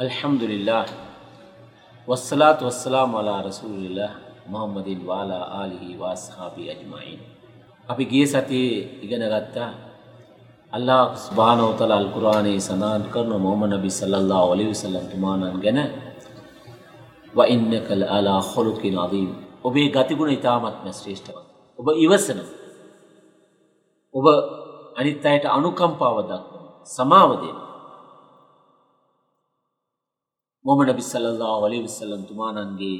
අල්හම්දුලිල්ලා වස්සලාත් වස්සලාම් අලා රසූලිල්ලා මොහම්මදින් වාලා ආලිහි වාස්හාබි අජමයින් අපි ගිය සතියේ ඉගෙන ගත්තා අල්ලාහ් සුබ්හානහු වතාලා අල් කුර්ආනයේ සඳහන් කරන මොහම්මද් නබි සල්ලල්ලාහු අලයිහි වසල්ලම් තුමාණන් ගැන ව ඉන්නක අලා ඛුලුකින් අදීම් ඔබේ ගතිගුණ ඉතාමත්ම ශ්‍රේෂ්ඨවත් ඔබ ඉවසන ඔබ අනිත් අයට අනුකම්පාව දක්වන සමාව දෙන මොහමඩ නබි සල්ලල්ලාහු අලයිහි වසල්ලම් තුමාණන්ගේ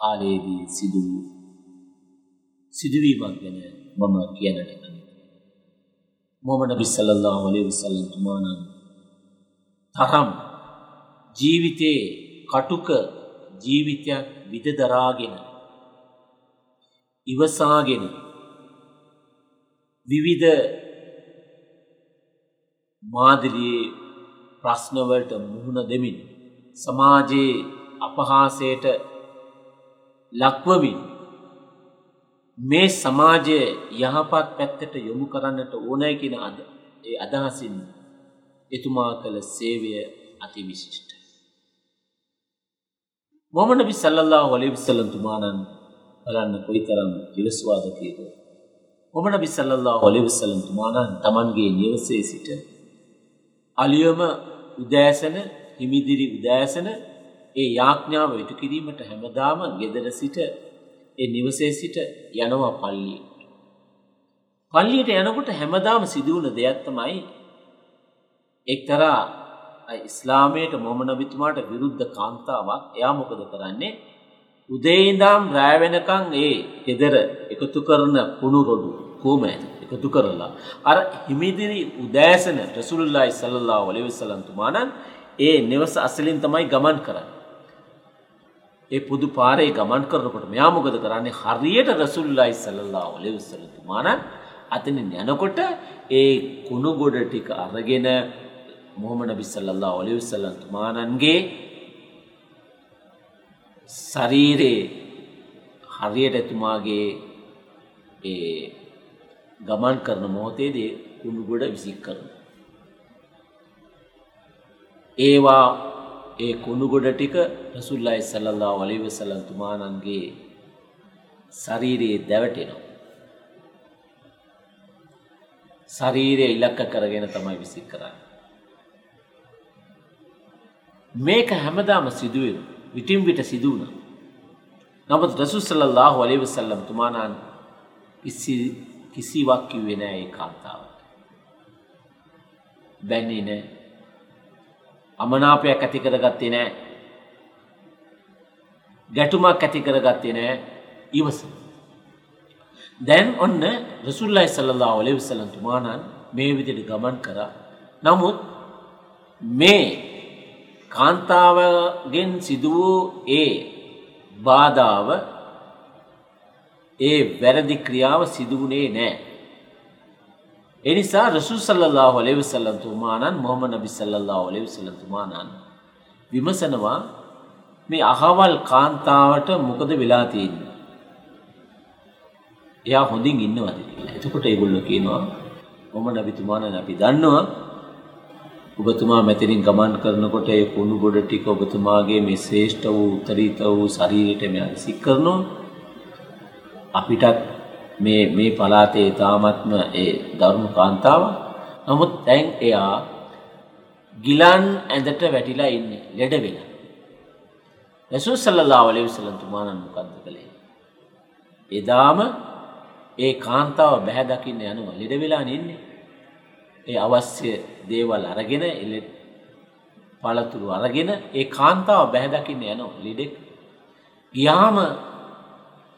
කාලයේදී සිදු වූ සිදුවීමක් ගැන මම කියන්නට කැමතියි. මොහමඩ නබි සල්ලල්ලාහු අලයිහි වසල්ලම් තුමාණන් තරම් ජීවිතේ කටුක ජීවිතයක් විදදරාගෙන ඉවසාගෙන විවිධ මාදිලියේ ප්‍රශ්නවලට මුහුණ දෙමින් සමාජයේ අපහාසයට ලක්වමින් මේ සමාජය යහපත් පැත්තට යොමු කරන්නට ඕනෑ කියන අද ඒ අදහසින් එතුමා කළ සේවය අති විශිෂ්ට. මොහමඩ නබි සල්ලල්ලාහු අලයිහි වසල්ලම් තුමාණන් බලන්න කොයිතරම් විලසුවාද කියලා. මොහමඩ නබි සල්ලල්ලාහු අලයිහි වසල්ලම් තුමාණන් Tamanගේ නිවසේ සිට අලියම උදෑසන හිමිදිරි උදෑසන ඒ යාඥාව ඉටු කිරීමට හැමදාම ගෙදර සිට ඒ නිවසේ සිට යනවා පල්ලියට. පල්ලියට යනකොට හැමදාම සිදුවුණ දෙයක් තමයි එක්තරා ඉස්ලාමයට මොහමඩ් නබිතුමාට විරුද්ධ කාන්තාවක් එයා මොකද කරන්නේ උදේ ඉඳන් රෑ වෙනකන් ඒ ගෙදර එකතු කරන කුණු රොඩු කොමෑද එකතු කරලා අර හිමිදිරි උදෑසන රසූලුල්ලාහි සල්ලල්ලාහු අලයිහි වසල්ලම් තුමාණන් ඒ නිවස අසලින් තමයි ගමන් කරන්නේ ඒ පුදු පාරේ ගමන් කරනකොට මෙයා මොකද කරන්නේ හරියට රසූලුල්ලාහි සල්ලල්ලාහු අලයිහි වසල්ලම් තුමාණන් අතනින් යනකොට ඒ කුණු ගොඩ ටික අරගෙන මොහමඩ් නබි සල්ලල්ලාහු අලයිහි වසල්ලම් තුමාණන්ගේ ශරීරේ හරියට එතුමාගේ ඒ ගමන් කරන මොහොතේදී කුණු ගොඩ විසික් කරනවා. ඒවා ඒ කුණු ගොඩ ටික රසූල්ලාහි සල්ලල්ලාහු අලයිහි වසල්ලම් තුමාණන්ගේ ශරීරයේ දැවටෙනවා. ශරීරය ඉලක්ක කරගෙන තමයි විසික් කරන්නේ. මේක හැමදාම සිදුවෙන විටින් විට සිදු වුණා. නමුත් රසූල් සල්ලල්ලාහු අලයිහි වසල්ලම් තුමාණන් කිසි කිසිවක් කිව්වේ නෑ ඒ කාන්තාවට. බැන්නේ නෑ. අමනාපයක් ඇති කරගත්තේ නෑ. ගැටුමක් ඇති කරගත්තේ නෑ. ඉවසන. දැන් ඔන්න රසූල්ලාහි සල්ලල්ලාහු අලයිහි වසල්ලම් තුමාණන් මේ විදිහට ගමන් කරා. නමුත් මේ කාන්තාවගෙන් සිදු වූ ඒ බාධාව ඒ වැරදි ක්‍රියාව සිදුවුණේ නෑ. එනිසා රසූල් සල්ලල්ලාහු අලයිහි වසල්ලම් තුමාණන් මොහමඩ් නබි සල්ලල්ලාහු අලයිහි වසල්ලම් තුමාණන් විමසනවා මේ අහවල් කාන්තාවට මොකද වෙලා තියෙන්නේ? එයා හොඳින් ඉන්නවද කියලා. එතකොට ඒගොල්ලෝ කියනවා මොහමඩ් නබි තුමාණන් අපි දන්නවා ඔබතුමා මෙතනින් ගමන් කරනකොට ඒ කුණු ගොඩ ටික ඔබතුමාගේ මේ ශ්‍රේෂ්ඨ වූ උත්තරීත වූ ශරීරයට මෙයා සික් කරනවා අපිටත් මේ මේ පලාතේ තාමත්ම ඒ දරුණු කාන්තාව. නමුත් දැන් එයා ගිලන් ඇඳට වැටිලා ඉන්නේ ලෙඩ වෙලා රසූල් සල්ලල්ලාහු අලයිහි වසල්ලම් තුමාණන් මොකද්ද කළේ? එදාම ඒ කාන්තාව බැහැ දකින්න යනවා ලෙඩ වෙලා ඉන්නේ. ඒ අවශ්‍ය දේවල් අරගෙන එලෙ පළතුරු අරගෙන ඒ කාන්තාව බැහැ දකින්න යනවා ලෙඩෙක්. ගියාම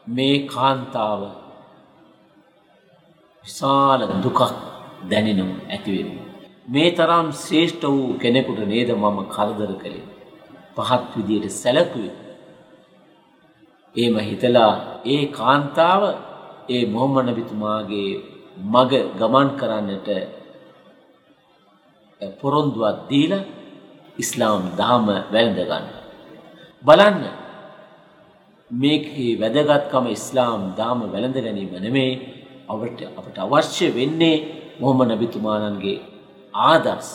මේ කාන්තාව විශාල දුකක් දැනෙනවා ඇතිවෙනවා. මේ තරම් ශ්‍රේෂ්ඨ වූ කෙනෙකුට නේද මම කරදර කළේ. පහත් විදියට සැලකුවේ. එහෙම හිතලා ඒ කාන්තාව ඒ මොහම්මඩ් නබිතුමාගේ මග ගමන් කරන්නට පොරොන්දුවක් දීලා ඉස්ලාම් දහම වැළඳ ගන්න. බලන්න මේකේ වැදගත්කම ඉස්ලාම් දාම වැළඳ ගැනීම නෙමේ අපට අපට අවශ්‍ය වෙන්නේ මොහොම නබිතුමාණන්ගේ ආදර්ශ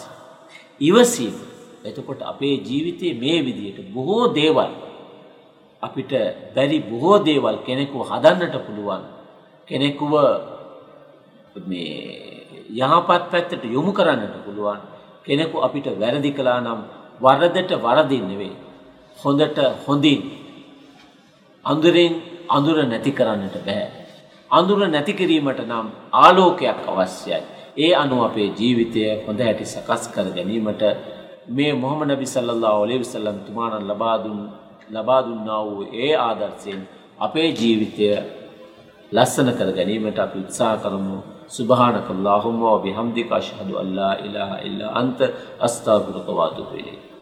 ඉවසීම. එතකොට අපේ ජීවිතයේ මේ විදියට බොහෝ දේවල් අපිට බැරි බොහෝ දේවල් කෙනෙකුව හදන්නට පුළුවන්. කෙනෙකුව මේ යහපත් පැත්තට යොමු කරන්නට පුළුවන්. කෙනෙකු අපිට වැරදි කළා නම් වරදට වරදින් නෙවෙයි. හොඳට හොඳින් අඳුරෙන් අඳුර නැති කරන්නට බෑ. අඳුර නැති කිරීමට නම් ආලෝකයක් අවශ්‍යයි. ඒ අනුව අපේ ජීවිතය හොඳ හැටි සකස් කර ගැනීමට මේ මොහොමඩ නබි සල්ලල්ලාහු අලයිහි වසල්ලම් තුමාණන් ලබා දුන් ලබා දුන්නා වූ ඒ ආදර්ශයෙන් අපේ ජීවිතය ලස්සන කර ගැනීමට අපි උත්සාහ කරමු. සුබහානක අල්ලාහුම්ම වබිහම්දික අෂහදු අල්ලා ඉලාහා ඉල්ලා අන්ත. අස්තාගිරුක වා අතුබු ඉලයික්.